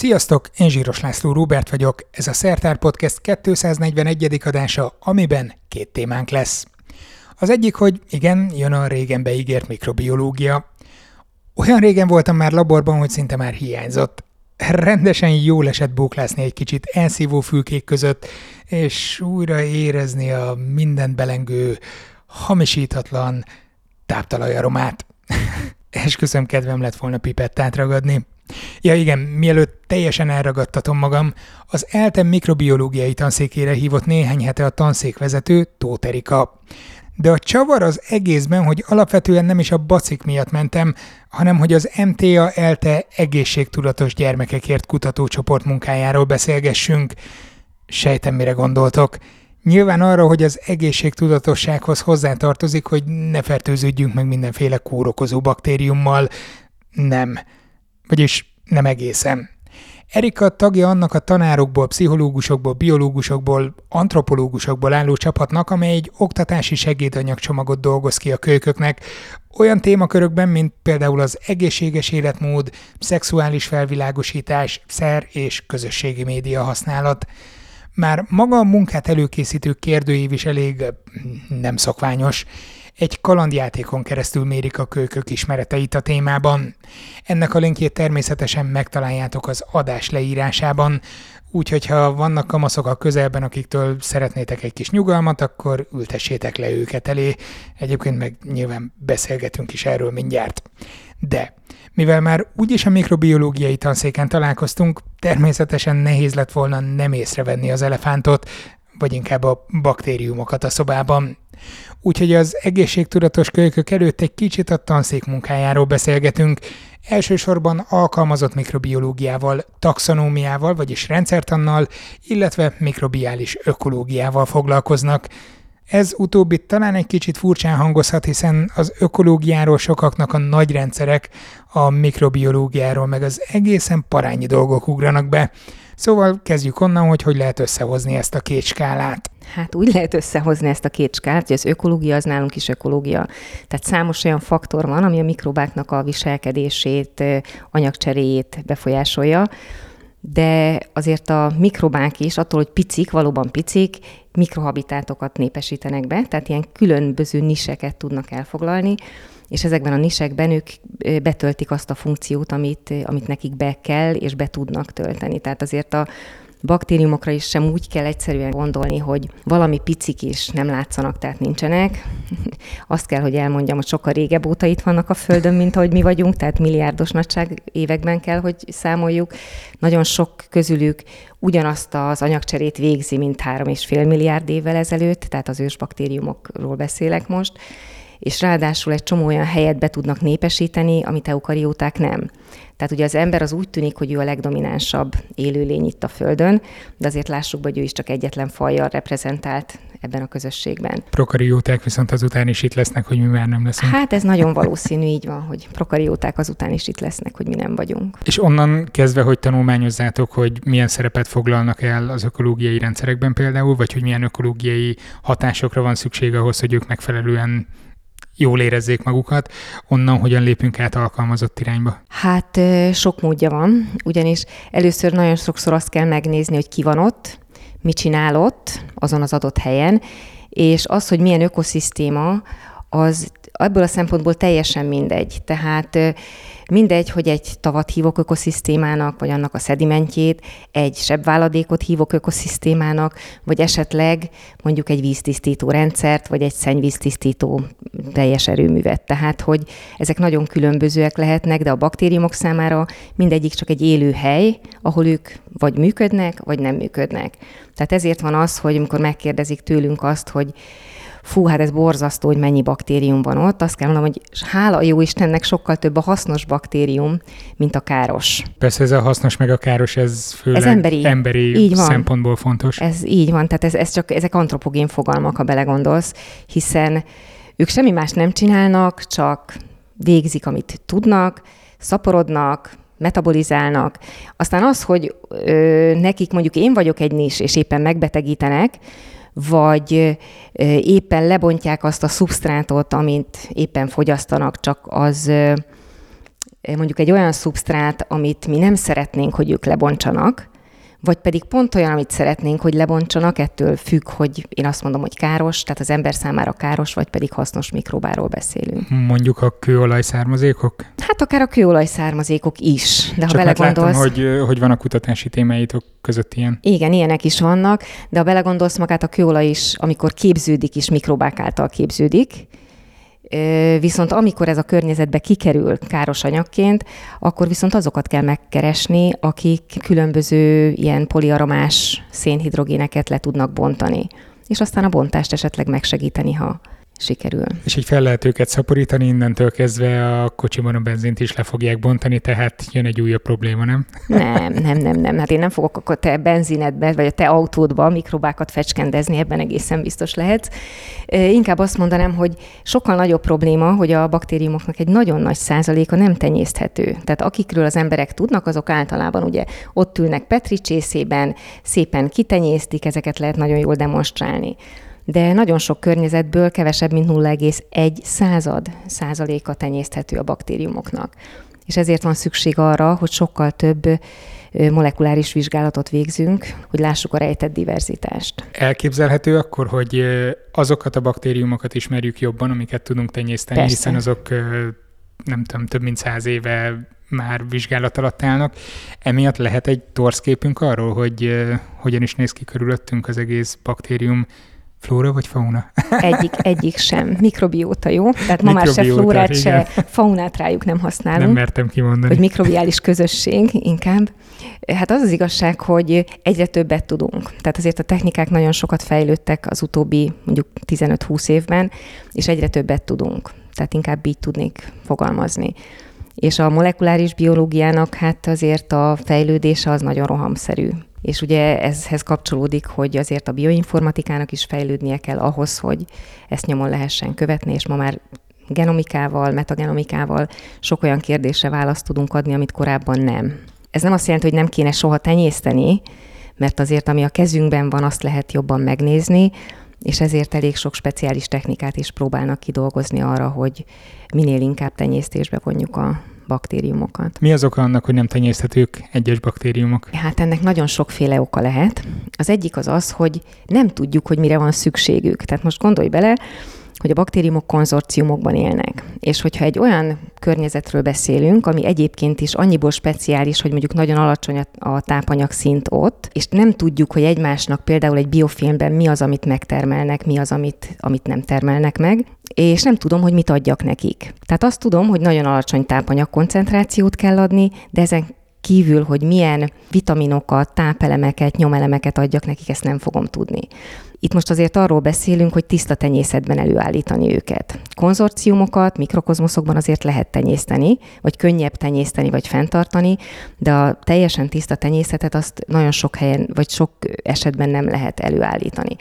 Sziasztok, én Zsíros László Róbert vagyok, ez a Szertár Podcast 241. adása, amiben két témánk lesz. Az egyik, hogy igen, jön a régen beígért mikrobiológia. Olyan régen voltam már laborban, hogy szinte már hiányzott. Rendesen jól esett bóklászni egy kicsit elszívó fülkék között, és újra érezni a mindent belengő, hamisítatlan táptalajaromát. Esküszöm kedvem lett volna pipettát ragadni. Ja igen, mielőtt teljesen elragadtatom magam, az ELTEM mikrobiológiai tanszékére hívott néhány hete a tanszékvezető Tóth Erika. De a csavar az egészben, hogy alapvetően nem is a bacik miatt mentem, hanem hogy az MTA ELTE egészségtudatos gyermekekért kutatócsoport munkájáról beszélgessünk. Sejtem, mire gondoltok. Nyilván arra, hogy az egészségtudatossághoz hozzátartozik, hogy ne fertőződjünk meg mindenféle kórokozó baktériummal. Nem vagyis nem egészen. Erika tagja annak a tanárokból, pszichológusokból, biológusokból, antropológusokból álló csapatnak, amely egy oktatási segédanyagcsomagot dolgoz ki a kölyköknek, olyan témakörökben, mint például az egészséges életmód, szexuális felvilágosítás, szer és közösségi média használat. Már maga a munkát előkészítő kérdőív is elég nem szokványos egy kalandjátékon keresztül mérik a kölykök ismereteit a témában. Ennek a linkjét természetesen megtaláljátok az adás leírásában, úgyhogy ha vannak kamaszok a közelben, akiktől szeretnétek egy kis nyugalmat, akkor ültessétek le őket elé. Egyébként meg nyilván beszélgetünk is erről mindjárt. De mivel már úgyis a mikrobiológiai tanszéken találkoztunk, természetesen nehéz lett volna nem észrevenni az elefántot, vagy inkább a baktériumokat a szobában. Úgyhogy az egészségtudatos kölykök előtt egy kicsit a tanszék munkájáról beszélgetünk, elsősorban alkalmazott mikrobiológiával, taxonómiával, vagyis rendszertannal, illetve mikrobiális ökológiával foglalkoznak. Ez utóbbi talán egy kicsit furcsán hangozhat, hiszen az ökológiáról sokaknak a nagy rendszerek, a mikrobiológiáról meg az egészen parányi dolgok ugranak be. Szóval kezdjük onnan, hogy hogy lehet összehozni ezt a két skálát. Hát úgy lehet összehozni ezt a két skálát, hogy az ökológia az nálunk is ökológia. Tehát számos olyan faktor van, ami a mikrobáknak a viselkedését, anyagcseréjét befolyásolja, de azért a mikrobák is, attól, hogy picik, valóban picik, mikrohabitátokat népesítenek be, tehát ilyen különböző niseket tudnak elfoglalni, és ezekben a nisekben ők betöltik azt a funkciót, amit, amit nekik be kell és be tudnak tölteni. Tehát azért a baktériumokra is sem úgy kell egyszerűen gondolni, hogy valami picik is nem látszanak, tehát nincsenek. Azt kell, hogy elmondjam, hogy sokkal régebb óta itt vannak a Földön, mint ahogy mi vagyunk, tehát milliárdos nagyság években kell, hogy számoljuk. Nagyon sok közülük ugyanazt az anyagcserét végzi, mint három és fél milliárd évvel ezelőtt, tehát az ősbaktériumokról beszélek most és ráadásul egy csomó olyan helyet be tudnak népesíteni, amit eukarióták nem. Tehát ugye az ember az úgy tűnik, hogy ő a legdominánsabb élőlény itt a Földön, de azért lássuk hogy ő is csak egyetlen fajjal reprezentált ebben a közösségben. Prokarióták viszont azután is itt lesznek, hogy mi már nem leszünk. Hát ez nagyon valószínű, így van, hogy prokarióták azután is itt lesznek, hogy mi nem vagyunk. És onnan kezdve, hogy tanulmányozzátok, hogy milyen szerepet foglalnak el az ökológiai rendszerekben például, vagy hogy milyen ökológiai hatásokra van szükség ahhoz, hogy ők megfelelően jól érezzék magukat, onnan hogyan lépünk át alkalmazott irányba? Hát sok módja van, ugyanis először nagyon sokszor azt kell megnézni, hogy ki van ott, mit csinál ott, azon az adott helyen, és az, hogy milyen ökoszisztéma, az ebből a szempontból teljesen mindegy. Tehát mindegy, hogy egy tavat hívok ökoszisztémának, vagy annak a szedimentjét, egy sebváladékot hívok ökoszisztémának, vagy esetleg mondjuk egy víztisztító rendszert, vagy egy szennyvíztisztító teljes erőművet. Tehát, hogy ezek nagyon különbözőek lehetnek, de a baktériumok számára mindegyik csak egy élő hely, ahol ők vagy működnek, vagy nem működnek. Tehát ezért van az, hogy amikor megkérdezik tőlünk azt, hogy fú, hát ez borzasztó, hogy mennyi baktérium van ott. Azt kell mondanom, hogy hála jó Istennek sokkal több a hasznos baktérium, mint a káros. Persze ez a hasznos meg a káros, ez főleg ez emberi, emberi így van. szempontból fontos. Ez így van, tehát ez, ez csak, ezek antropogén fogalmak, ha belegondolsz, hiszen ők semmi más nem csinálnak, csak végzik, amit tudnak, szaporodnak, metabolizálnak. Aztán az, hogy ö, nekik mondjuk én vagyok egy nis, és éppen megbetegítenek, vagy éppen lebontják azt a szubstrátot, amit éppen fogyasztanak, csak az mondjuk egy olyan szubsztrát, amit mi nem szeretnénk, hogy ők lebontsanak, vagy pedig pont olyan, amit szeretnénk, hogy lebontsanak, ettől függ, hogy én azt mondom, hogy káros, tehát az ember számára káros, vagy pedig hasznos mikrobáról beszélünk. Mondjuk a kőolaj származékok? Hát akár a kőolaj származékok is, de ha Csak belegondolsz... Látom, hogy, hogy van a kutatási témáitok között ilyen. Igen, ilyenek is vannak, de ha belegondolsz magát, a kőolaj is, amikor képződik, is mikrobák által képződik, Viszont amikor ez a környezetbe kikerül káros anyagként, akkor viszont azokat kell megkeresni, akik különböző ilyen poliaromás szénhidrogéneket le tudnak bontani. És aztán a bontást esetleg megsegíteni, ha sikerül. És így fel lehet őket szaporítani, innentől kezdve a kocsiban a benzint is le fogják bontani, tehát jön egy újabb probléma, nem? Nem, nem, nem, nem. Hát én nem fogok a te benzinedbe, vagy a te autódba mikrobákat fecskendezni, ebben egészen biztos lehetsz. Inkább azt mondanám, hogy sokkal nagyobb probléma, hogy a baktériumoknak egy nagyon nagy százaléka nem tenyészthető. Tehát akikről az emberek tudnak, azok általában ugye ott ülnek Petri csészében, szépen kitenyésztik, ezeket lehet nagyon jól demonstrálni de nagyon sok környezetből kevesebb, mint 0,1 század százaléka tenyészthető a baktériumoknak. És ezért van szükség arra, hogy sokkal több molekuláris vizsgálatot végzünk, hogy lássuk a rejtett diverzitást. Elképzelhető akkor, hogy azokat a baktériumokat ismerjük jobban, amiket tudunk tenyészteni, Persze. hiszen azok nem tudom, több mint száz éve már vizsgálat alatt állnak. Emiatt lehet egy torszképünk arról, hogy hogyan is néz ki körülöttünk az egész baktérium Flóra vagy fauna? Egyik, egyik sem. Mikrobióta, jó? Tehát ma már se flórát, igen. se faunát rájuk nem használunk. Nem mertem kimondani. Hogy mikrobiális közösség inkább. Hát az az igazság, hogy egyre többet tudunk. Tehát azért a technikák nagyon sokat fejlődtek az utóbbi mondjuk 15-20 évben, és egyre többet tudunk. Tehát inkább így tudnék fogalmazni. És a molekuláris biológiának hát azért a fejlődése az nagyon rohamszerű. És ugye ezhez kapcsolódik, hogy azért a bioinformatikának is fejlődnie kell ahhoz, hogy ezt nyomon lehessen követni, és ma már genomikával, metagenomikával sok olyan kérdésre választ tudunk adni, amit korábban nem. Ez nem azt jelenti, hogy nem kéne soha tenyészteni, mert azért, ami a kezünkben van, azt lehet jobban megnézni, és ezért elég sok speciális technikát is próbálnak kidolgozni arra, hogy minél inkább tenyésztésbe vonjuk a baktériumokat. Mi az oka annak, hogy nem tenyészthetők egyes baktériumok? Hát ennek nagyon sokféle oka lehet. Az egyik az az, hogy nem tudjuk, hogy mire van szükségük. Tehát most gondolj bele, hogy a baktériumok konzorciumokban élnek. És hogyha egy olyan környezetről beszélünk, ami egyébként is annyiból speciális, hogy mondjuk nagyon alacsony a tápanyag szint ott, és nem tudjuk, hogy egymásnak például egy biofilmben mi az, amit megtermelnek, mi az, amit, amit nem termelnek meg, és nem tudom, hogy mit adjak nekik. Tehát azt tudom, hogy nagyon alacsony tápanyag koncentrációt kell adni, de ezen kívül, hogy milyen vitaminokat, tápelemeket, nyomelemeket adjak nekik, ezt nem fogom tudni. Itt most azért arról beszélünk, hogy tiszta tenyészetben előállítani őket. Konzorciumokat mikrokozmoszokban azért lehet tenyészteni, vagy könnyebb tenyészteni, vagy fenntartani, de a teljesen tiszta tenyészetet azt nagyon sok helyen, vagy sok esetben nem lehet előállítani.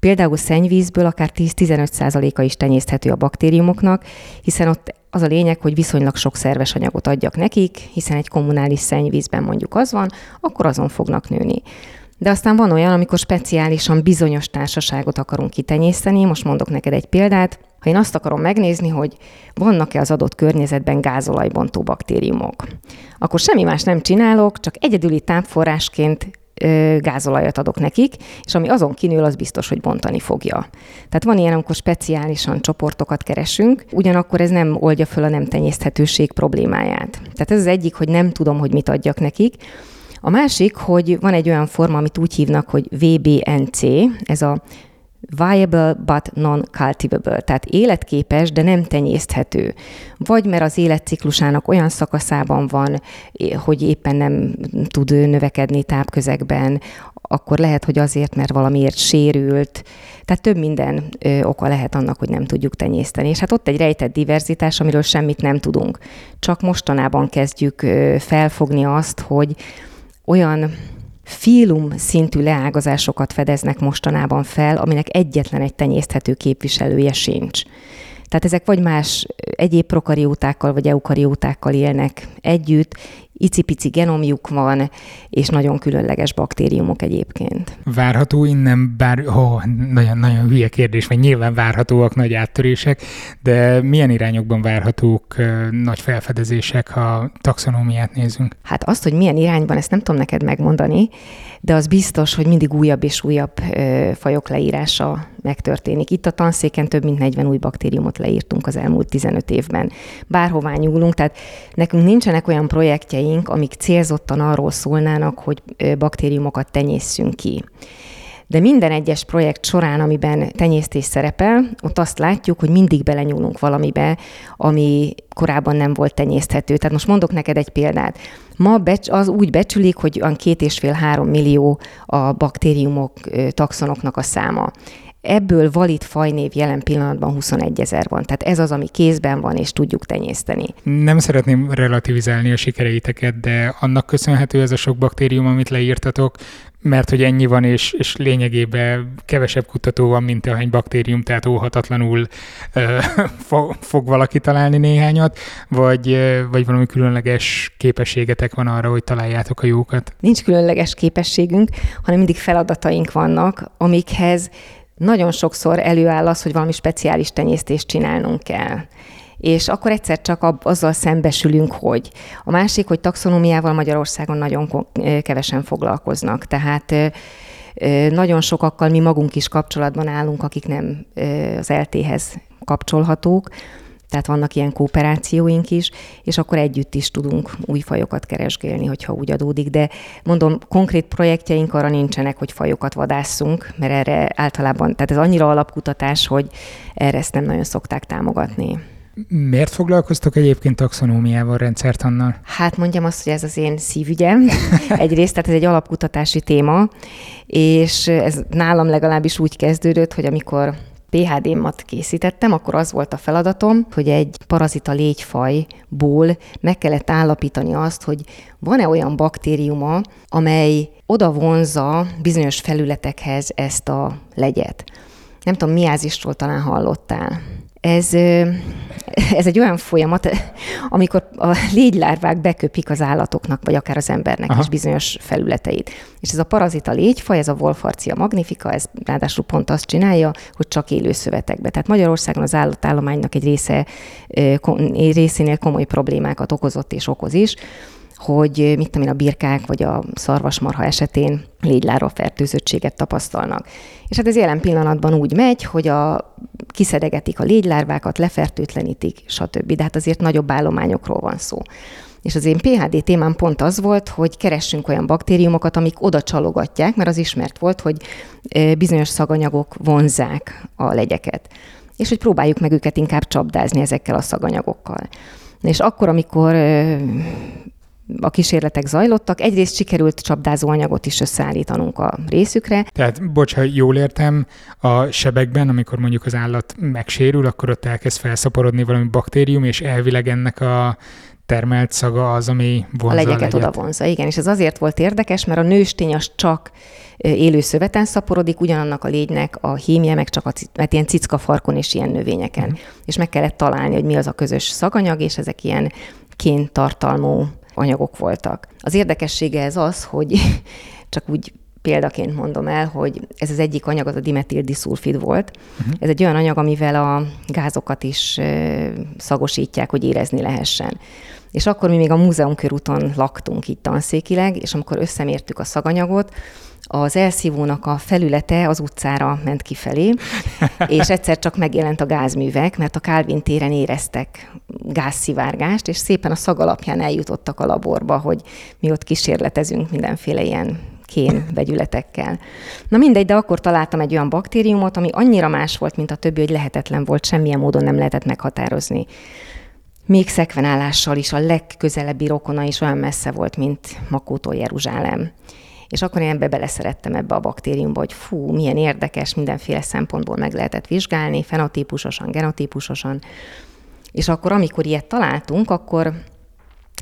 Például szennyvízből akár 10-15%-a is tenyészthető a baktériumoknak, hiszen ott az a lényeg, hogy viszonylag sok szerves anyagot adjak nekik, hiszen egy kommunális szennyvízben mondjuk az van, akkor azon fognak nőni. De aztán van olyan, amikor speciálisan bizonyos társaságot akarunk kitenyészteni. Most mondok neked egy példát. Ha én azt akarom megnézni, hogy vannak-e az adott környezetben gázolajbontó baktériumok, akkor semmi más nem csinálok, csak egyedüli tápforrásként gázolajat adok nekik, és ami azon kinől, az biztos, hogy bontani fogja. Tehát van ilyen, amikor speciálisan csoportokat keresünk, ugyanakkor ez nem oldja föl a nem tenyészthetőség problémáját. Tehát ez az egyik, hogy nem tudom, hogy mit adjak nekik, a másik, hogy van egy olyan forma, amit úgy hívnak, hogy VBNC, ez a viable but non-cultivable, tehát életképes, de nem tenyészthető. Vagy mert az életciklusának olyan szakaszában van, hogy éppen nem tud növekedni tápközegben, akkor lehet, hogy azért, mert valamiért sérült. Tehát több minden ö, oka lehet annak, hogy nem tudjuk tenyészteni. És hát ott egy rejtett diverzitás, amiről semmit nem tudunk. Csak mostanában kezdjük ö, felfogni azt, hogy olyan filum szintű leágazásokat fedeznek mostanában fel, aminek egyetlen egy tenyészthető képviselője sincs. Tehát ezek vagy más egyéb prokariótákkal vagy eukariótákkal élnek együtt, icipici genomjuk van, és nagyon különleges baktériumok egyébként. Várható innen, bár oh, nagyon, nagyon hülye kérdés, vagy nyilván várhatóak nagy áttörések, de milyen irányokban várhatók nagy felfedezések, ha taxonómiát nézünk? Hát azt, hogy milyen irányban, ezt nem tudom neked megmondani, de az biztos, hogy mindig újabb és újabb fajok leírása megtörténik. Itt a tanszéken több mint 40 új baktériumot leírtunk az elmúlt 15 évben. Bárhová nyúlunk, tehát nekünk nincsenek olyan projektjeink, amik célzottan arról szólnának, hogy baktériumokat tenyészünk ki. De minden egyes projekt során, amiben tenyésztés szerepel, ott azt látjuk, hogy mindig belenyúlunk valamibe, ami korábban nem volt tenyészthető. Tehát most mondok neked egy példát. Ma az úgy becsülik, hogy olyan két és fél három millió a baktériumok, taxonoknak a száma. Ebből valid fajnév jelen pillanatban 21 ezer van. Tehát ez az, ami kézben van, és tudjuk tenyészteni. Nem szeretném relativizálni a sikereiteket, de annak köszönhető ez a sok baktérium, amit leírtatok, mert hogy ennyi van, és, és lényegében kevesebb kutató van, mint ahány baktérium, tehát óhatatlanul ö, fog, fog valaki találni néhányat, vagy, vagy valami különleges képességetek van arra, hogy találjátok a jókat? Nincs különleges képességünk, hanem mindig feladataink vannak, amikhez nagyon sokszor előáll az, hogy valami speciális tenyésztést csinálnunk kell. És akkor egyszer csak azzal szembesülünk, hogy a másik, hogy taxonómiával Magyarországon nagyon kevesen foglalkoznak, tehát nagyon sokakkal mi magunk is kapcsolatban állunk, akik nem az eltéhez kapcsolhatók, tehát vannak ilyen kooperációink is, és akkor együtt is tudunk új fajokat keresgélni, hogyha úgy adódik. De mondom, konkrét projektjeink arra nincsenek, hogy fajokat vadásszunk, mert erre általában, tehát ez annyira alapkutatás, hogy erre ezt nem nagyon szokták támogatni. Miért foglalkoztok egyébként taxonómiával, rendszertannal? Hát mondjam azt, hogy ez az én szívügyem. Egyrészt, tehát ez egy alapkutatási téma, és ez nálam legalábbis úgy kezdődött, hogy amikor PHD-mat készítettem, akkor az volt a feladatom, hogy egy parazita légyfajból meg kellett állapítani azt, hogy van-e olyan baktériuma, amely oda vonza bizonyos felületekhez ezt a legyet. Nem tudom, miázisról talán hallottál. Ez, ez egy olyan folyamat, amikor a légylárvák beköpik az állatoknak, vagy akár az embernek Aha. is bizonyos felületeit. És ez a parazita légyfaj, ez a Wolfarcia magnifica, ez ráadásul pont azt csinálja, hogy csak élő szövetekbe. Tehát Magyarországon az állatállománynak egy része, részénél komoly problémákat okozott és okoz is hogy mit tudom én, a birkák vagy a szarvasmarha esetén légylára fertőzöttséget tapasztalnak. És hát ez jelen pillanatban úgy megy, hogy a, kiszedegetik a légylárvákat, lefertőtlenítik, stb. De hát azért nagyobb állományokról van szó. És az én PHD témám pont az volt, hogy keressünk olyan baktériumokat, amik oda csalogatják, mert az ismert volt, hogy bizonyos szaganyagok vonzák a legyeket. És hogy próbáljuk meg őket inkább csapdázni ezekkel a szaganyagokkal. És akkor, amikor a kísérletek zajlottak. Egyrészt sikerült csapdázó anyagot is összeállítanunk a részükre. Tehát, bocs, ha jól értem, a sebekben, amikor mondjuk az állat megsérül, akkor ott elkezd felszaporodni valami baktérium, és elvileg ennek a termelt szaga az, ami vonza a legyeket. A oda vonza, igen. És ez azért volt érdekes, mert a nőstény az csak élő szöveten szaporodik, ugyanannak a légynek a hímje, meg csak a, mert ilyen cickafarkon és ilyen növényeken. Mm. És meg kellett találni, hogy mi az a közös szaganyag, és ezek ilyen ként tartalmú anyagok voltak. Az érdekessége ez az, hogy csak úgy példaként mondom el, hogy ez az egyik anyag, az a dimetildiszulfid volt. Uh-huh. Ez egy olyan anyag, amivel a gázokat is szagosítják, hogy érezni lehessen. És akkor mi még a múzeum körúton laktunk itt tanszékileg, és amikor összemértük a szaganyagot, az elszívónak a felülete az utcára ment kifelé, és egyszer csak megjelent a gázművek, mert a Calvin téren éreztek gázszivárgást, és szépen a szag alapján eljutottak a laborba, hogy mi ott kísérletezünk mindenféle ilyen kén vegyületekkel. Na mindegy, de akkor találtam egy olyan baktériumot, ami annyira más volt, mint a többi, hogy lehetetlen volt, semmilyen módon nem lehetett meghatározni. Még szekvenálással is a legközelebbi rokona is olyan messze volt, mint Makótól Jeruzsálem. És akkor én ebbe beleszerettem ebbe a baktériumba, hogy fú, milyen érdekes, mindenféle szempontból meg lehetett vizsgálni, fenotípusosan, genotípusosan. És akkor, amikor ilyet találtunk, akkor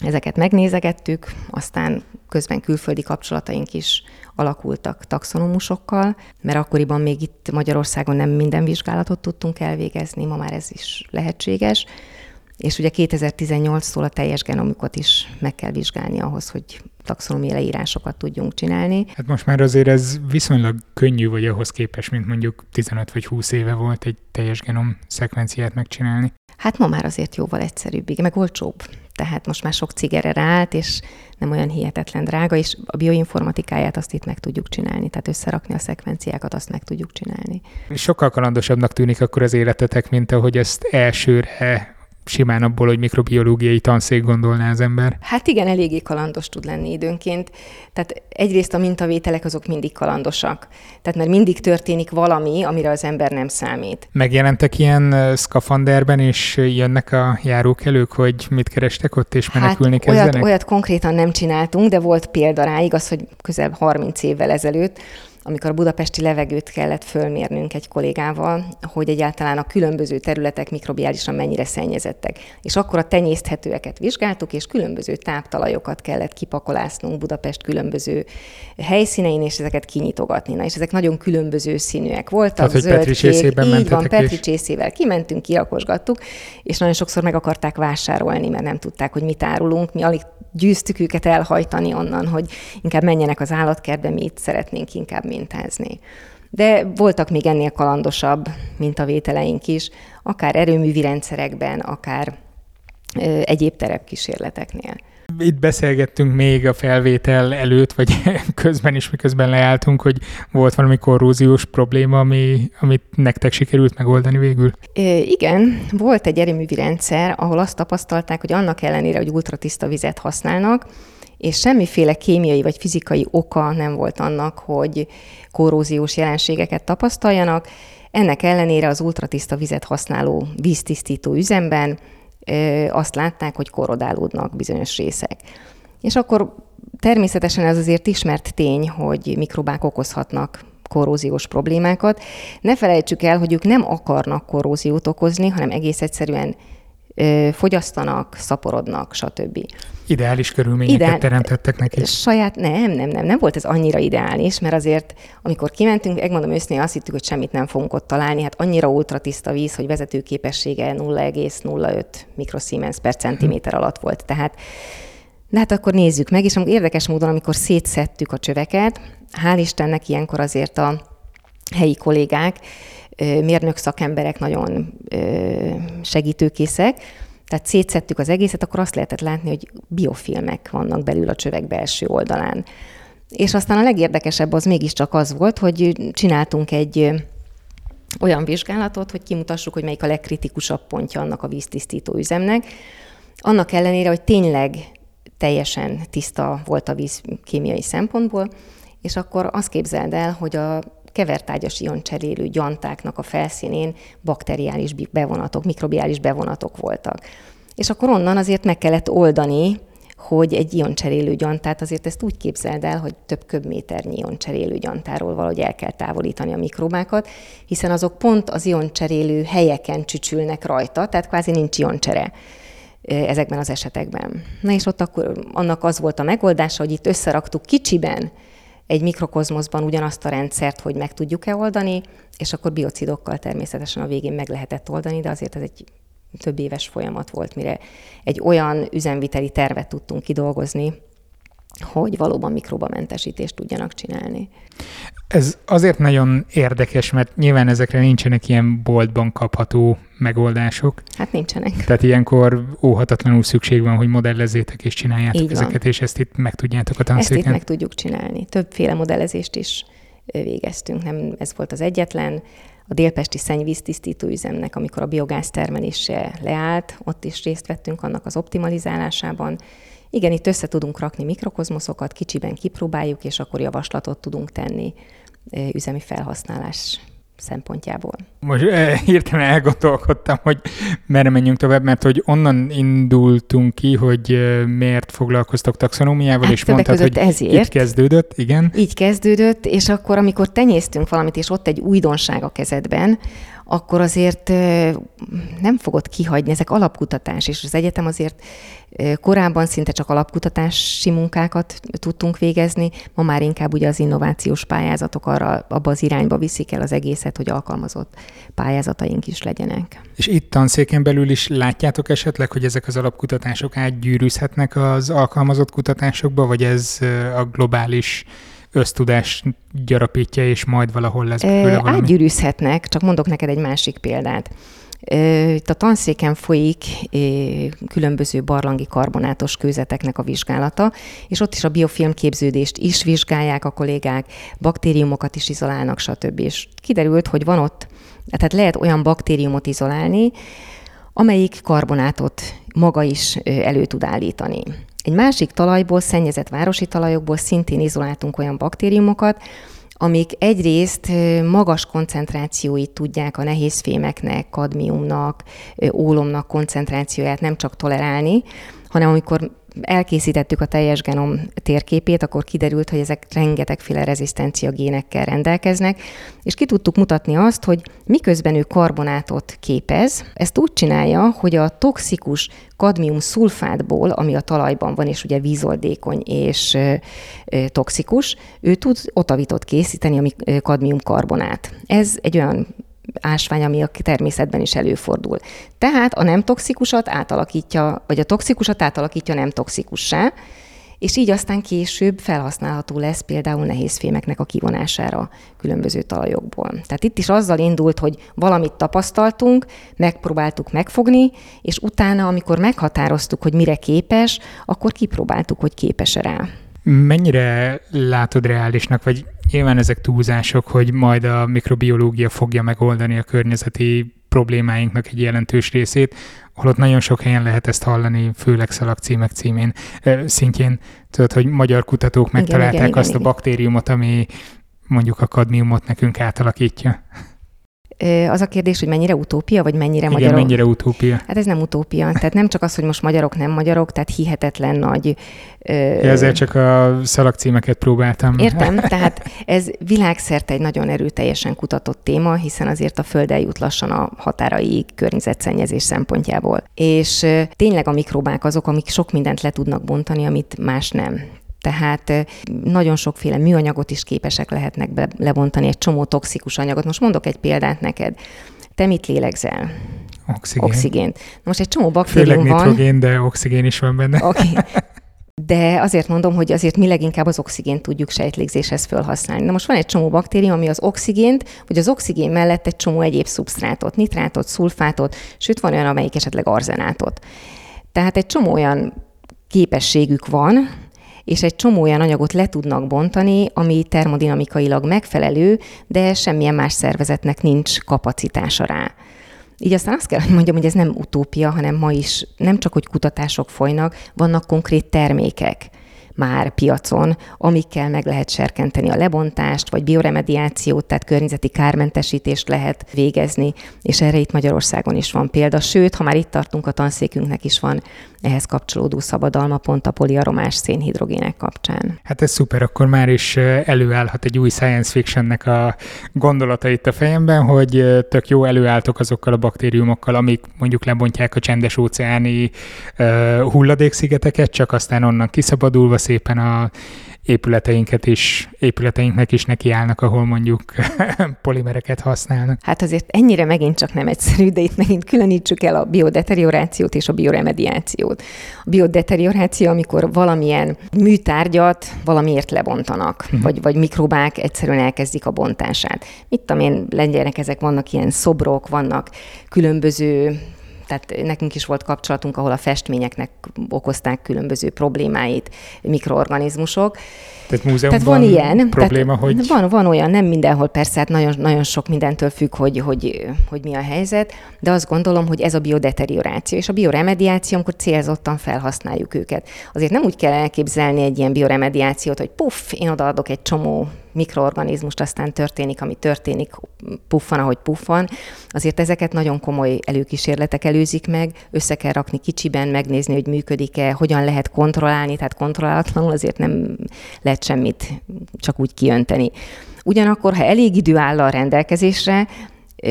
ezeket megnézegettük, aztán közben külföldi kapcsolataink is alakultak taxonomusokkal, mert akkoriban még itt Magyarországon nem minden vizsgálatot tudtunk elvégezni, ma már ez is lehetséges. és ugye 2018-tól a teljes genomikot is meg kell vizsgálni ahhoz, hogy taxonomia leírásokat tudjunk csinálni. Hát most már azért ez viszonylag könnyű, vagy ahhoz képest, mint mondjuk 15 vagy 20 éve volt egy teljes genom szekvenciát megcsinálni. Hát ma már azért jóval egyszerűbb, meg olcsóbb. Tehát most már sok cigere ráállt, és nem olyan hihetetlen drága, és a bioinformatikáját azt itt meg tudjuk csinálni, tehát összerakni a szekvenciákat, azt meg tudjuk csinálni. Sokkal kalandosabbnak tűnik akkor az életetek, mint ahogy ezt elsőre simán abból, hogy mikrobiológiai tanszék gondolná az ember. Hát igen, eléggé kalandos tud lenni időnként. Tehát egyrészt a mintavételek azok mindig kalandosak. Tehát mert mindig történik valami, amire az ember nem számít. Megjelentek ilyen szkafanderben, és jönnek a járókelők, hogy mit kerestek ott, és menekülni hát, olyat, olyat konkrétan nem csináltunk, de volt példa rá, igaz, hogy közel 30 évvel ezelőtt, amikor a budapesti levegőt kellett fölmérnünk egy kollégával, hogy egyáltalán a különböző területek mikrobiálisan mennyire szennyezettek. És akkor a tenyészthetőeket vizsgáltuk, és különböző táptalajokat kellett kipakolásznunk Budapest különböző helyszínein, és ezeket kinyitogatni. Na, és ezek nagyon különböző színűek voltak. Tehát, hogy zöld, kék, így van, Petri csészével kimentünk, kirakosgattuk, és nagyon sokszor meg akarták vásárolni, mert nem tudták, hogy mit árulunk. Mi alig győztük őket elhajtani onnan, hogy inkább menjenek az állatkertbe, mi itt szeretnénk inkább mintázni. De voltak még ennél kalandosabb mintavételeink is, akár erőművi rendszerekben, akár ö, egyéb terepkísérleteknél. Itt beszélgettünk még a felvétel előtt, vagy közben is, miközben leálltunk, hogy volt valami korróziós probléma, ami, amit nektek sikerült megoldani végül? É, igen, volt egy erőművi rendszer, ahol azt tapasztalták, hogy annak ellenére, hogy ultratiszta vizet használnak, és semmiféle kémiai vagy fizikai oka nem volt annak, hogy korróziós jelenségeket tapasztaljanak. Ennek ellenére az ultratiszta vizet használó víztisztító üzemben azt látták, hogy korodálódnak bizonyos részek. És akkor természetesen ez azért ismert tény, hogy mikrobák okozhatnak korróziós problémákat. Ne felejtsük el, hogy ők nem akarnak korróziót okozni, hanem egész egyszerűen fogyasztanak, szaporodnak, stb. Ideális körülményeket Ideál... teremtettek neki? Saját, nem, nem, nem, nem volt ez annyira ideális, mert azért, amikor kimentünk, megmondom őszintén, azt hittük, hogy semmit nem fogunk ott találni, hát annyira ultratiszta víz, hogy vezetőképessége 0,05 mikrosiemens per centiméter hm. alatt volt. Tehát de hát akkor nézzük meg, és érdekes módon, amikor szétszettük a csöveket, hál' Istennek ilyenkor azért a helyi kollégák mérnök szakemberek nagyon segítőkészek, tehát szétszettük az egészet, akkor azt lehetett látni, hogy biofilmek vannak belül a csövek belső oldalán. És aztán a legérdekesebb az mégiscsak az volt, hogy csináltunk egy olyan vizsgálatot, hogy kimutassuk, hogy melyik a legkritikusabb pontja annak a víztisztító üzemnek. Annak ellenére, hogy tényleg teljesen tiszta volt a víz kémiai szempontból, és akkor azt képzeld el, hogy a kevertágyas ioncserélő gyantáknak a felszínén bakteriális bevonatok, mikrobiális bevonatok voltak. És akkor onnan azért meg kellett oldani, hogy egy ioncserélő gyantát, azért ezt úgy képzeld el, hogy több köbméternyi ioncserélő gyantáról valahogy el kell távolítani a mikrobákat, hiszen azok pont az ioncserélő helyeken csücsülnek rajta, tehát kvázi nincs ioncsere ezekben az esetekben. Na és ott akkor annak az volt a megoldása, hogy itt összeraktuk kicsiben egy mikrokozmoszban ugyanazt a rendszert, hogy meg tudjuk-e oldani, és akkor biocidokkal természetesen a végén meg lehetett oldani, de azért ez egy több éves folyamat volt, mire egy olyan üzemviteli tervet tudtunk kidolgozni, hogy valóban mikrobamentesítést tudjanak csinálni. Ez azért nagyon érdekes, mert nyilván ezekre nincsenek ilyen boltban kapható megoldások. Hát nincsenek. Tehát ilyenkor óhatatlanul szükség van, hogy modellezzétek és csináljátok Így ezeket, van. és ezt itt meg tudjátok a tanszéken. Ezt itt meg tudjuk csinálni. Többféle modellezést is végeztünk, nem ez volt az egyetlen. A délpesti szennyvíztisztító üzemnek, amikor a biogáz termelése leállt, ott is részt vettünk annak az optimalizálásában. Igen, itt össze tudunk rakni mikrokozmoszokat, kicsiben kipróbáljuk, és akkor javaslatot tudunk tenni üzemi felhasználás szempontjából. Most hirtelen elgondolkodtam, hogy merre menjünk tovább, mert hogy onnan indultunk ki, hogy miért foglalkoztok taxonómiával, hát és mondtad, hogy ezért. így kezdődött, igen. Így kezdődött, és akkor, amikor tenyésztünk valamit, és ott egy újdonság a kezedben, akkor azért nem fogod kihagyni, ezek alapkutatás, és az egyetem azért korábban szinte csak alapkutatási munkákat tudtunk végezni, ma már inkább ugye az innovációs pályázatok arra, abba az irányba viszik el az egészet, hogy alkalmazott pályázataink is legyenek. És itt tanszéken belül is látjátok esetleg, hogy ezek az alapkutatások átgyűrűzhetnek az alkalmazott kutatásokba, vagy ez a globális ösztudás gyarapítja, és majd valahol lesz belőle valami? Átgyűrűzhetnek, csak mondok neked egy másik példát. Itt a tanszéken folyik különböző barlangi karbonátos kőzeteknek a vizsgálata, és ott is a biofilm képződést is vizsgálják a kollégák, baktériumokat is izolálnak, stb. És kiderült, hogy van ott, tehát lehet olyan baktériumot izolálni, amelyik karbonátot maga is elő tud állítani. Egy másik talajból, szennyezett városi talajokból szintén izoláltunk olyan baktériumokat, amik egyrészt magas koncentrációit tudják a nehézfémeknek, kadmiumnak, ólomnak koncentrációját nem csak tolerálni, hanem amikor elkészítettük a teljes genom térképét, akkor kiderült, hogy ezek rengetegféle rezisztencia génekkel rendelkeznek, és ki tudtuk mutatni azt, hogy miközben ő karbonátot képez, ezt úgy csinálja, hogy a toxikus kadmium szulfátból, ami a talajban van, és ugye vízoldékony és toxikus, ő tud otavitot készíteni, ami kadmium karbonát. Ez egy olyan ásvány, ami a természetben is előfordul. Tehát a nem toxikusat átalakítja, vagy a toxikusat átalakítja nem toxikussá, és így aztán később felhasználható lesz például nehézfémeknek a kivonására különböző talajokból. Tehát itt is azzal indult, hogy valamit tapasztaltunk, megpróbáltuk megfogni, és utána, amikor meghatároztuk, hogy mire képes, akkor kipróbáltuk, hogy képes-e rá. Mennyire látod reálisnak, vagy nyilván ezek túlzások, hogy majd a mikrobiológia fogja megoldani a környezeti problémáinknak egy jelentős részét, holott nagyon sok helyen lehet ezt hallani, főleg szalagcímek címén, szintjén. Tudod, hogy magyar kutatók megtalálták igen, igen, azt igen, a baktériumot, ami mondjuk a kadmiumot nekünk átalakítja. Az a kérdés, hogy mennyire utópia, vagy mennyire Igen, magyarok? mennyire utópia. Hát ez nem utópia. Tehát nem csak az, hogy most magyarok, nem magyarok, tehát hihetetlen nagy... Ö... Ezzel csak a szalagcímeket próbáltam. Értem, tehát ez világszerte egy nagyon erőteljesen kutatott téma, hiszen azért a Föld eljut lassan a határai környezetszennyezés szempontjából. És tényleg a mikrobák azok, amik sok mindent le tudnak bontani, amit más nem. Tehát nagyon sokféle műanyagot is képesek lehetnek be, lebontani, egy csomó toxikus anyagot. Most mondok egy példát neked. Te mit lélegzel? Oxigén. Oxigént. Most egy csomó baktérium Főleg van. nitrogén, de oxigén is van benne. Okay. De azért mondom, hogy azért mi leginkább az oxigént tudjuk sejtlégzéshez felhasználni. Na most van egy csomó baktérium, ami az oxigént, vagy az oxigén mellett egy csomó egyéb szubsztrátot, nitrátot, szulfátot, sőt van olyan, amelyik esetleg arzenátot. Tehát egy csomó olyan képességük van, és egy csomó olyan anyagot le tudnak bontani, ami termodinamikailag megfelelő, de semmilyen más szervezetnek nincs kapacitása rá. Így aztán azt kell, hogy mondjam, hogy ez nem utópia, hanem ma is nem csak, hogy kutatások folynak, vannak konkrét termékek már piacon, amikkel meg lehet serkenteni a lebontást, vagy bioremediációt, tehát környezeti kármentesítést lehet végezni, és erre itt Magyarországon is van példa. Sőt, ha már itt tartunk, a tanszékünknek is van ehhez kapcsolódó szabadalma pont a poliaromás szénhidrogének kapcsán. Hát ez szuper, akkor már is előállhat egy új science fictionnek a gondolata itt a fejemben, hogy tök jó előálltok azokkal a baktériumokkal, amik mondjuk lebontják a csendes óceáni uh, hulladékszigeteket, csak aztán onnan kiszabadulva szépen a épületeinket is, épületeinknek is nekiállnak, ahol mondjuk polimereket használnak. Hát azért ennyire megint csak nem egyszerű, de itt megint különítsük el a biodeteriorációt és a bioremediációt. A biodeterioráció, amikor valamilyen műtárgyat valamiért lebontanak, uh-huh. vagy, vagy mikrobák egyszerűen elkezdik a bontását. Mit tudom én, legyenek ezek, vannak ilyen szobrok, vannak különböző tehát nekünk is volt kapcsolatunk, ahol a festményeknek okozták különböző problémáit mikroorganizmusok. Tehát múzeumban tehát van ilyen, probléma, tehát hogy... Van, van olyan, nem mindenhol persze, hát nagyon, nagyon sok mindentől függ, hogy, hogy, hogy mi a helyzet, de azt gondolom, hogy ez a biodeterioráció, és a bioremediáció, amikor célzottan felhasználjuk őket. Azért nem úgy kell elképzelni egy ilyen bioremediációt, hogy puff, én odaadok egy csomó mikroorganizmust, aztán történik, ami történik, puffan, ahogy puffan. Azért ezeket nagyon komoly előkísérletek előzik meg, össze kell rakni kicsiben, megnézni, hogy működik-e, hogyan lehet kontrollálni, tehát kontrollálatlanul azért nem lehet semmit csak úgy kiönteni. Ugyanakkor, ha elég idő áll a rendelkezésre,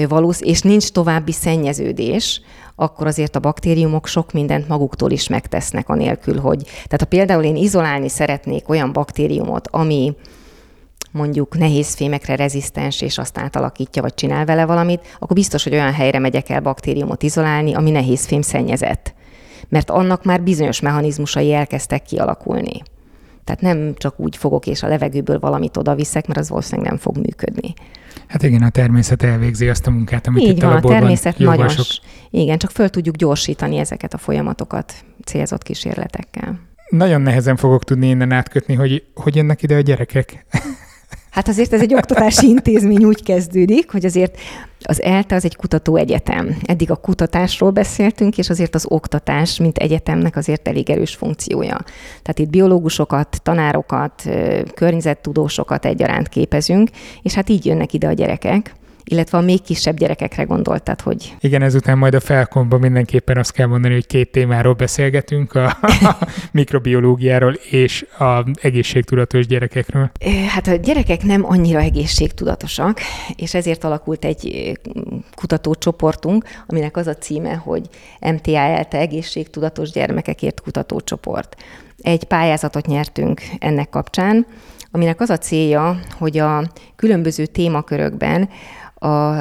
valósz, és nincs további szennyeződés, akkor azért a baktériumok sok mindent maguktól is megtesznek, anélkül, hogy... Tehát ha például én izolálni szeretnék olyan baktériumot, ami mondjuk nehéz fémekre rezisztens, és azt átalakítja, vagy csinál vele valamit, akkor biztos, hogy olyan helyre megyek el baktériumot izolálni, ami nehéz fém szennyezett. Mert annak már bizonyos mechanizmusai elkezdtek kialakulni. Tehát nem csak úgy fogok és a levegőből valamit oda viszek, mert az valószínűleg nem fog működni. Hát igen, a természet elvégzi azt a munkát, amit Így itt van, a a természet nagyon, igen, csak föl tudjuk gyorsítani ezeket a folyamatokat célzott kísérletekkel. Nagyon nehezen fogok tudni innen átkötni, hogy hogy jönnek ide a gyerekek. Hát azért ez egy oktatási intézmény úgy kezdődik, hogy azért az ELTE az egy kutatóegyetem. Eddig a kutatásról beszéltünk, és azért az oktatás, mint egyetemnek azért elég erős funkciója. Tehát itt biológusokat, tanárokat, környezettudósokat egyaránt képezünk, és hát így jönnek ide a gyerekek illetve a még kisebb gyerekekre gondoltad, hogy... Igen, ezután majd a felkomban mindenképpen azt kell mondani, hogy két témáról beszélgetünk, a, a mikrobiológiáról és a egészségtudatos gyerekekről. Hát a gyerekek nem annyira egészségtudatosak, és ezért alakult egy kutatócsoportunk, aminek az a címe, hogy MTA-ELTE egészségtudatos gyermekekért kutatócsoport. Egy pályázatot nyertünk ennek kapcsán, aminek az a célja, hogy a különböző témakörökben a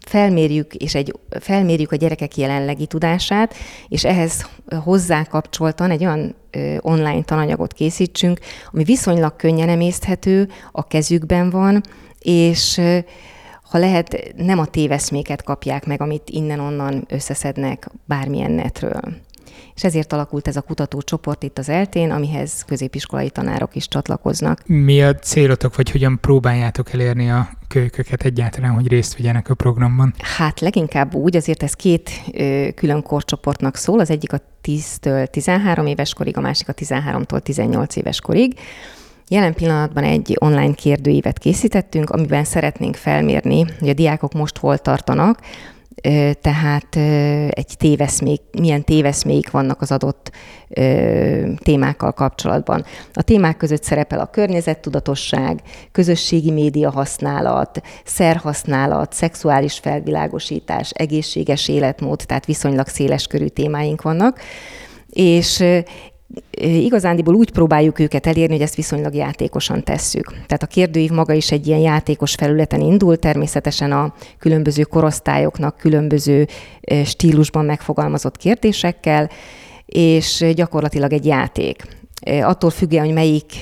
felmérjük, és egy, felmérjük a gyerekek jelenlegi tudását, és ehhez hozzá kapcsoltan egy olyan online tananyagot készítsünk, ami viszonylag könnyen emészthető, a kezükben van, és ha lehet, nem a téveszméket kapják meg, amit innen-onnan összeszednek bármilyen netről és ezért alakult ez a kutatócsoport itt az eltén, amihez középiskolai tanárok is csatlakoznak. Mi a célotok, vagy hogyan próbáljátok elérni a kölyköket egyáltalán, hogy részt vegyenek a programban? Hát leginkább úgy, azért ez két ö, külön korcsoportnak szól, az egyik a 10-től 13 éves korig, a másik a 13-tól 18 éves korig. Jelen pillanatban egy online kérdőívet készítettünk, amiben szeretnénk felmérni, hogy a diákok most hol tartanak, tehát egy téveszmék, milyen téveszméik vannak az adott témákkal kapcsolatban. A témák között szerepel a környezettudatosság, közösségi média használat, szerhasználat, szexuális felvilágosítás, egészséges életmód, tehát viszonylag széles körű témáink vannak, és igazándiból úgy próbáljuk őket elérni, hogy ezt viszonylag játékosan tesszük. Tehát a kérdőív maga is egy ilyen játékos felületen indul, természetesen a különböző korosztályoknak különböző stílusban megfogalmazott kérdésekkel, és gyakorlatilag egy játék. Attól függően, hogy melyik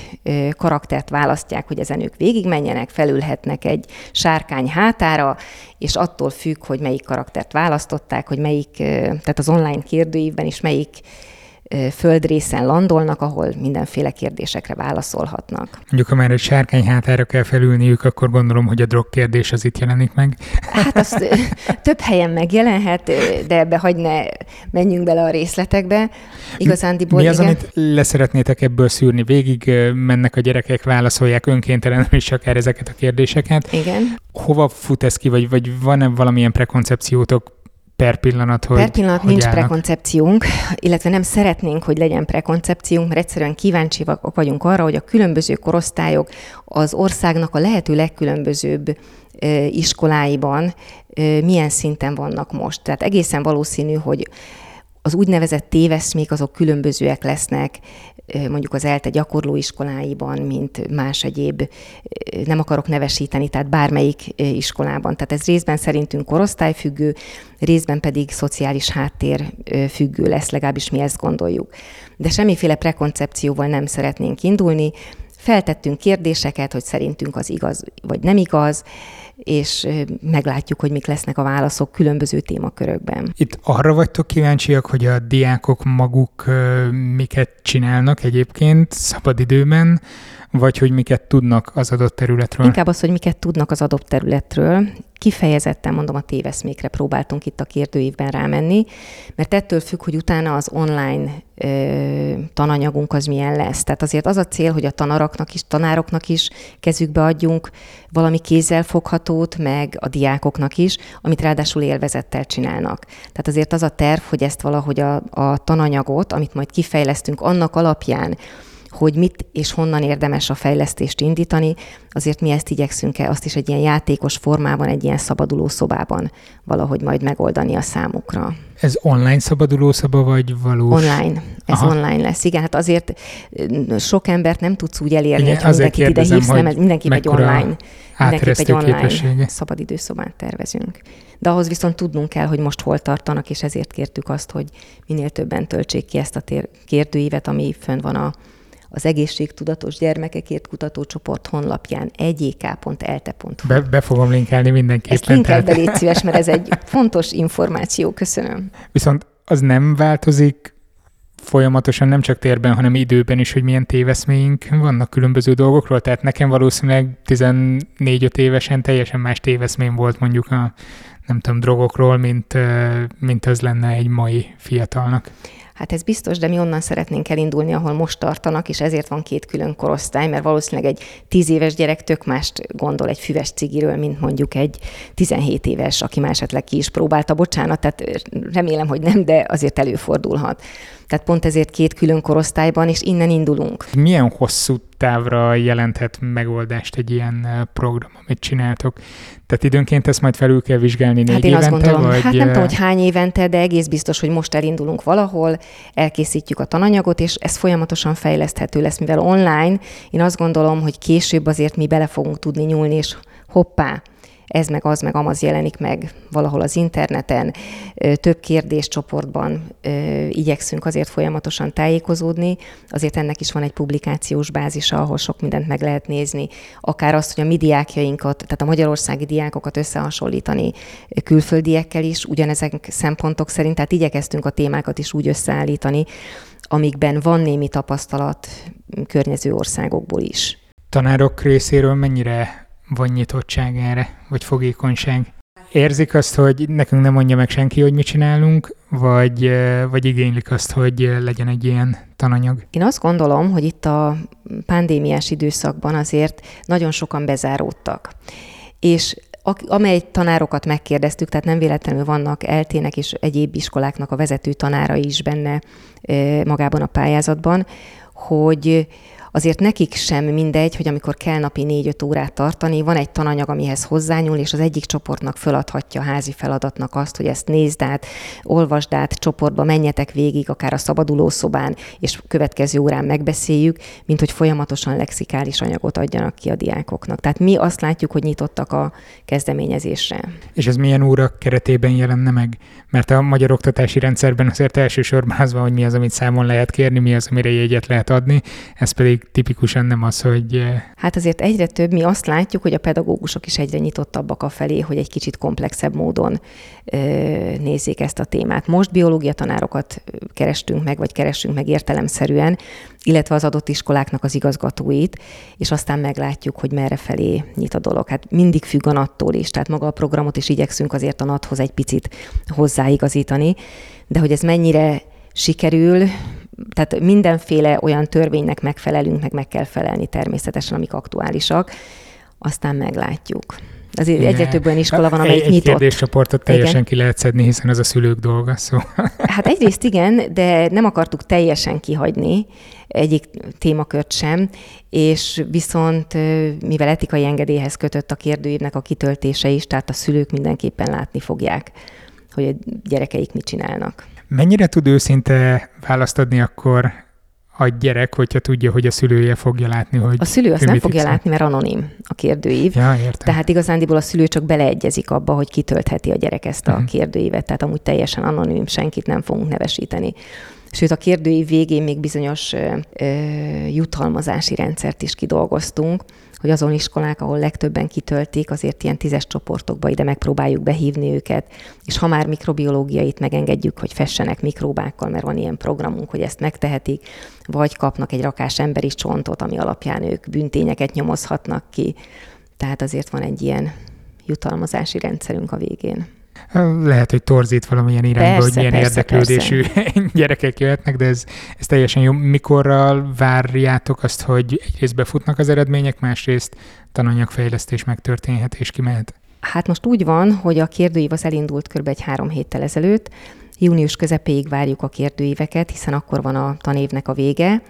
karaktert választják, hogy ezen ők végigmenjenek, felülhetnek egy sárkány hátára, és attól függ, hogy melyik karaktert választották, hogy melyik, tehát az online kérdőívben is melyik földrészen landolnak, ahol mindenféle kérdésekre válaszolhatnak. Mondjuk, ha már egy sárkány hátára kell felülniük, akkor gondolom, hogy a drog kérdés az itt jelenik meg. Hát azt több helyen megjelenhet, de ebbe hagy ne menjünk bele a részletekbe. Igazándiból Mi az, igen. amit leszeretnétek ebből szűrni? Végig mennek a gyerekek, válaszolják önkéntelenül is akár ezeket a kérdéseket. Igen. Hova fut ez ki, vagy, vagy van-e valamilyen prekoncepciótok per pillanat, hogy Per pillanat hogy nincs állnak. prekoncepciónk, illetve nem szeretnénk, hogy legyen prekoncepciónk, mert egyszerűen kíváncsi vagyunk arra, hogy a különböző korosztályok az országnak a lehető legkülönbözőbb iskoláiban milyen szinten vannak most. Tehát egészen valószínű, hogy az úgynevezett téveszmék azok különbözőek lesznek, mondjuk az ELTE gyakorlóiskoláiban, mint más egyéb, nem akarok nevesíteni, tehát bármelyik iskolában. Tehát ez részben szerintünk korosztályfüggő, részben pedig szociális háttér függő lesz, legalábbis mi ezt gondoljuk. De semmiféle prekoncepcióval nem szeretnénk indulni, feltettünk kérdéseket, hogy szerintünk az igaz vagy nem igaz, és meglátjuk, hogy mik lesznek a válaszok különböző témakörökben. Itt arra vagytok kíváncsiak, hogy a diákok maguk miket csinálnak egyébként szabadidőben, vagy hogy miket tudnak az adott területről? Inkább az, hogy miket tudnak az adott területről. Kifejezetten mondom, a téveszmékre próbáltunk itt a kérdőívben rámenni, mert ettől függ, hogy utána az online ö, tananyagunk az milyen lesz. Tehát azért az a cél, hogy a tanároknak is, tanároknak is kezükbe adjunk valami kézzel foghatót, meg a diákoknak is, amit ráadásul élvezettel csinálnak. Tehát azért az a terv, hogy ezt valahogy a, a tananyagot, amit majd kifejlesztünk, annak alapján, hogy mit és honnan érdemes a fejlesztést indítani, azért mi ezt igyekszünk -e, azt is egy ilyen játékos formában, egy ilyen szabaduló szobában valahogy majd megoldani a számukra. Ez online szabaduló szoba, vagy valós? Online. Ez Aha. online lesz. Igen, hát azért sok embert nem tudsz úgy elérni, hogy mindenkit ide hívsz, nem, mindenki egy online. Mindenképp egy online képessége. szabadidőszobát tervezünk. De ahhoz viszont tudnunk kell, hogy most hol tartanak, és ezért kértük azt, hogy minél többen töltsék ki ezt a tér- kérdőívet, ami fönn van a, az egészségtudatos gyermekekért kutatócsoport honlapján egyk.elte.hu. Be, be fogom linkelni mindenképpen. Ezt linkeld be, légy szíves, mert ez egy fontos információ. Köszönöm. Viszont az nem változik folyamatosan nem csak térben, hanem időben is, hogy milyen téveszméink vannak különböző dolgokról. Tehát nekem valószínűleg 14-5 évesen teljesen más téveszmém volt mondjuk a nem tudom, drogokról, mint, mint az lenne egy mai fiatalnak. Hát ez biztos, de mi onnan szeretnénk elindulni, ahol most tartanak, és ezért van két külön korosztály, mert valószínűleg egy tíz éves gyerek tök mást gondol egy füves cigiről, mint mondjuk egy 17 éves, aki már esetleg ki is próbálta, bocsánat, tehát remélem, hogy nem, de azért előfordulhat. Tehát pont ezért két külön korosztályban, és innen indulunk. Milyen hosszú távra jelenthet megoldást egy ilyen program, amit csináltok? Tehát időnként ezt majd felül kell vizsgálni négy hát én évente, azt gondolom, vagy... hát nem tudom, hogy hány évente, de egész biztos, hogy most elindulunk valahol, elkészítjük a tananyagot, és ez folyamatosan fejleszthető lesz, mivel online, én azt gondolom, hogy később azért mi bele fogunk tudni nyúlni, és hoppá, ez meg az meg amaz jelenik meg valahol az interneten, több kérdéscsoportban igyekszünk azért folyamatosan tájékozódni, azért ennek is van egy publikációs bázisa, ahol sok mindent meg lehet nézni, akár azt, hogy a mi diákjainkat, tehát a magyarországi diákokat összehasonlítani külföldiekkel is, ugyanezek szempontok szerint, tehát igyekeztünk a témákat is úgy összeállítani, amikben van némi tapasztalat környező országokból is. Tanárok részéről mennyire van nyitottság erre, vagy fogékonyság? Érzik azt, hogy nekünk nem mondja meg senki, hogy mit csinálunk, vagy, vagy igénylik azt, hogy legyen egy ilyen tananyag? Én azt gondolom, hogy itt a pandémiás időszakban azért nagyon sokan bezáródtak. És amely tanárokat megkérdeztük, tehát nem véletlenül vannak eltének és egyéb iskoláknak a vezető tanára is benne magában a pályázatban, hogy azért nekik sem mindegy, hogy amikor kell napi négy-öt órát tartani, van egy tananyag, amihez hozzányúl, és az egyik csoportnak föladhatja a házi feladatnak azt, hogy ezt nézd át, olvasd át, csoportba menjetek végig, akár a szabadulószobán, és következő órán megbeszéljük, mint hogy folyamatosan lexikális anyagot adjanak ki a diákoknak. Tehát mi azt látjuk, hogy nyitottak a kezdeményezésre. És ez milyen óra keretében jelenne meg? Mert a magyar oktatási rendszerben azért elsősorban az van, hogy mi az, amit számon lehet kérni, mi az, amire jegyet lehet adni, ez pedig tipikusan nem az, hogy... Eh, hát azért egyre több, mi azt látjuk, hogy a pedagógusok is egyre nyitottabbak a felé, hogy egy kicsit komplexebb módon ö, eh, nézzék ezt a témát. Most biológia tanárokat eh, kerestünk meg, vagy keresünk meg értelemszerűen, illetve az adott iskoláknak az igazgatóit, és aztán meglátjuk, hogy merre felé nyit a dolog. Hát mindig függ a attól is, tehát maga a programot is igyekszünk azért a NAT-hoz egy picit hozzáigazítani, de hogy ez mennyire sikerül, tehát mindenféle olyan törvénynek megfelelünk, meg meg kell felelni természetesen, amik aktuálisak, aztán meglátjuk. Azért Igen. egyre több olyan iskola van, amelyik egy, nyitott. Egy kérdéscsoportot teljesen igen. ki lehet szedni, hiszen ez a szülők dolga. Szó. Hát egyrészt igen, de nem akartuk teljesen kihagyni egyik témakört sem, és viszont mivel etikai engedélyhez kötött a kérdőívnek a kitöltése is, tehát a szülők mindenképpen látni fogják, hogy a gyerekeik mit csinálnak. Mennyire tud őszinte választ adni akkor a gyerek, hogyha tudja, hogy a szülője fogja látni, hogy A szülő azt nem fogja szám. látni, mert anonim a kérdőív. Ja, értem. Tehát igazándiból a szülő csak beleegyezik abba, hogy kitöltheti a gyerek ezt a uh-huh. kérdőívet, tehát amúgy teljesen anonim, senkit nem fogunk nevesíteni. Sőt, a kérdői végén még bizonyos ö, ö, jutalmazási rendszert is kidolgoztunk, hogy azon iskolák, ahol legtöbben kitöltik, azért ilyen tízes csoportokba ide megpróbáljuk behívni őket, és ha már mikrobiológiait megengedjük, hogy fessenek mikróbákkal, mert van ilyen programunk, hogy ezt megtehetik, vagy kapnak egy rakás emberi csontot, ami alapján ők büntényeket nyomozhatnak ki. Tehát azért van egy ilyen jutalmazási rendszerünk a végén. Lehet, hogy torzít valamilyen irányba, persze, hogy milyen persze, érdeklődésű persze. gyerekek jöhetnek, de ez, ez teljesen jó. Mikorral várjátok azt, hogy egyrészt befutnak az eredmények, másrészt tananyagfejlesztés megtörténhet és kimehet? Hát most úgy van, hogy a kérdőív az elindult kb. egy három héttel ezelőtt. Június közepéig várjuk a kérdőíveket, hiszen akkor van a tanévnek a vége,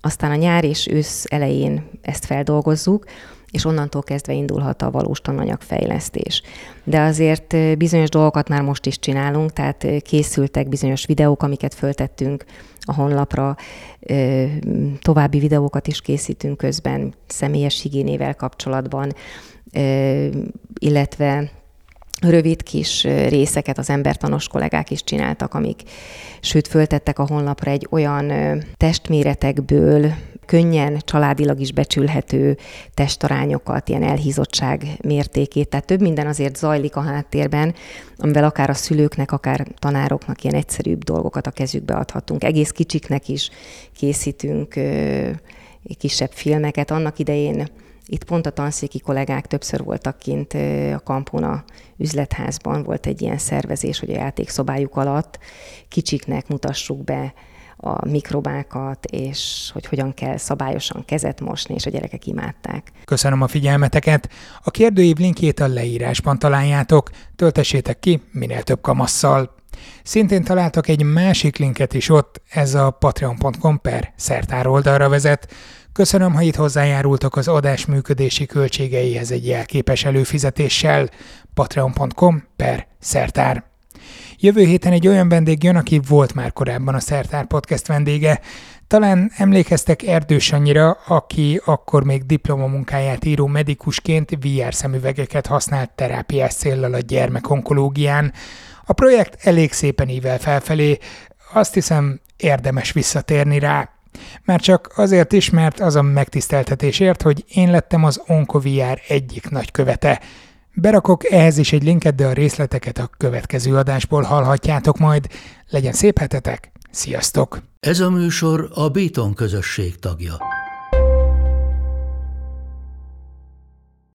aztán a nyár és ősz elején ezt feldolgozzuk, és onnantól kezdve indulhat a valós tananyagfejlesztés. De azért bizonyos dolgokat már most is csinálunk, tehát készültek bizonyos videók, amiket föltettünk a honlapra, további videókat is készítünk közben személyes higiénével kapcsolatban, illetve rövid kis részeket az embertanos kollégák is csináltak, amik, sőt, föltettek a honlapra egy olyan testméretekből könnyen családilag is becsülhető testarányokat, ilyen elhízottság mértékét. Tehát több minden azért zajlik a háttérben, amivel akár a szülőknek, akár tanároknak ilyen egyszerűbb dolgokat a kezükbe adhatunk. Egész kicsiknek is készítünk kisebb filmeket. Annak idején itt pont a tanszéki kollégák többször voltak kint a Kampona üzletházban, volt egy ilyen szervezés, hogy a játékszobájuk alatt kicsiknek mutassuk be a mikrobákat, és hogy hogyan kell szabályosan kezet mosni, és a gyerekek imádták. Köszönöm a figyelmeteket! A kérdőív linkjét a leírásban találjátok, töltessétek ki minél több kamasszal. Szintén találtak egy másik linket is ott, ez a patreon.com per szertár oldalra vezet. Köszönöm, ha itt hozzájárultak az adás működési költségeihez egy jelképes előfizetéssel patreon.com per szertár. Jövő héten egy olyan vendég jön, aki volt már korábban a Szertár Podcast vendége. Talán emlékeztek Erdős annyira, aki akkor még diplomamunkáját író medikusként VR szemüvegeket használt terápiás céllal a gyermekonkológián. A projekt elég szépen ível felfelé, azt hiszem érdemes visszatérni rá. Már csak azért is, mert az a megtiszteltetésért, hogy én lettem az OnkoVR egyik nagykövete. Berakok ehhez is egy linket, de a részleteket a következő adásból hallhatjátok majd. Legyen szép hetetek, sziasztok! Ez a műsor a Béton közösség tagja.